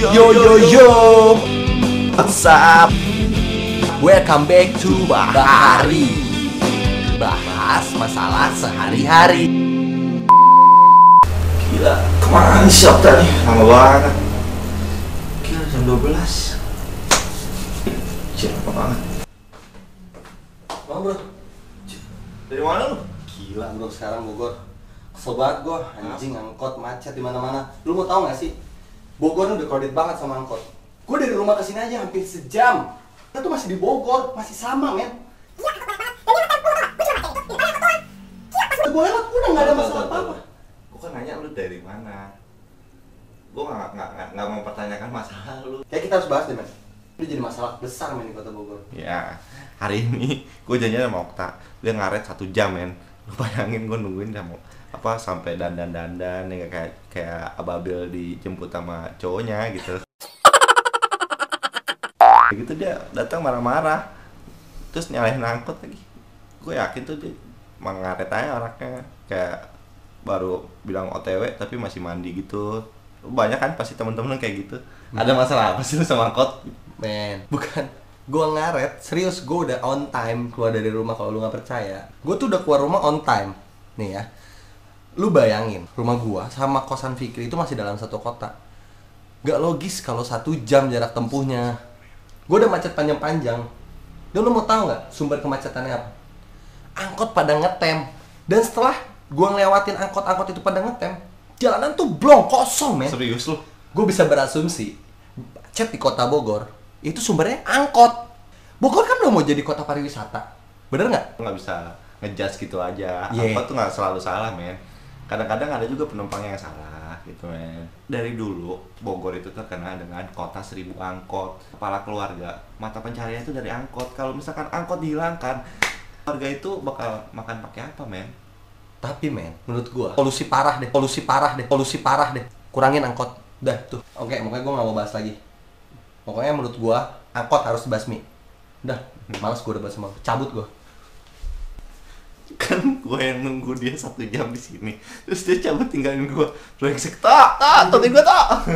Yo yo yo What's up? Welcome back to Bahari. Bahas masalah sehari-hari. Gila, ke mana nih siap tadi? Lama banget. Gila, jam 12 Cil, lama banget? Bang bro, Dari mana lu? gila bro. Sekarang Bogor. Kesel banget gua, anjing angkot macet di mana-mana. Lu mau tau gak sih? Bogor udah crowded banget sama angkot. Gua dari rumah ke sini aja hampir sejam. Kita tuh masih di Bogor, masih sama men. Gue lewat udah nggak ada masalah apa-apa. Gue kan nanya lu dari mana Gue gak, gak, gak, gak mempertanyakan masalah lu Kayak kita harus bahas deh men. Ini jadi masalah besar men di kota Bogor. Ya, hari ini gue janjian sama Okta Dia ngaret satu jam men bayangin gue nungguin sama apa sampai dandan dandan ya kayak kayak ababil dijemput sama cowoknya gitu. Gitu dia datang marah-marah terus nyalahin angkot lagi. Gue yakin tuh dia mengaret aja orangnya kayak baru bilang otw tapi masih mandi gitu. Banyak kan pasti temen-temen kayak gitu. Ada masalah apa sih lu sama angkot? Men, bukan gua ngaret, serius gua udah on time keluar dari rumah kalau lu nggak percaya. Gua tuh udah keluar rumah on time. Nih ya. Lu bayangin, rumah gua sama kosan Fikri itu masih dalam satu kota. Gak logis kalau satu jam jarak tempuhnya. Gua udah macet panjang-panjang. Dan lu mau tahu nggak sumber kemacetannya apa? Angkot pada ngetem. Dan setelah gua ngelewatin angkot-angkot itu pada ngetem, jalanan tuh blong kosong, men serius lu gue bisa berasumsi chat di kota Bogor itu sumbernya angkot. Bogor kan udah mau jadi kota pariwisata. Bener nggak? Nggak bisa ngejudge gitu aja. Yeah. angkot tuh nggak selalu salah men. Kadang-kadang ada juga penumpang yang salah gitu men. Dari dulu Bogor itu terkenal dengan kota seribu angkot. Kepala keluarga mata pencarian itu dari angkot. Kalau misalkan angkot dihilangkan keluarga itu bakal makan pakai apa men? Tapi men menurut gue polusi parah deh polusi parah deh polusi parah deh. Kurangin angkot. Dah tuh. Oke makanya gue nggak mau bahas lagi pokoknya menurut gue angkot harus dibasmi udah males gue udah bahas sama cabut gue kan gue yang nunggu dia satu jam di sini. Terus dia cabut tinggalin gue brengsek tak tak tapi gue tak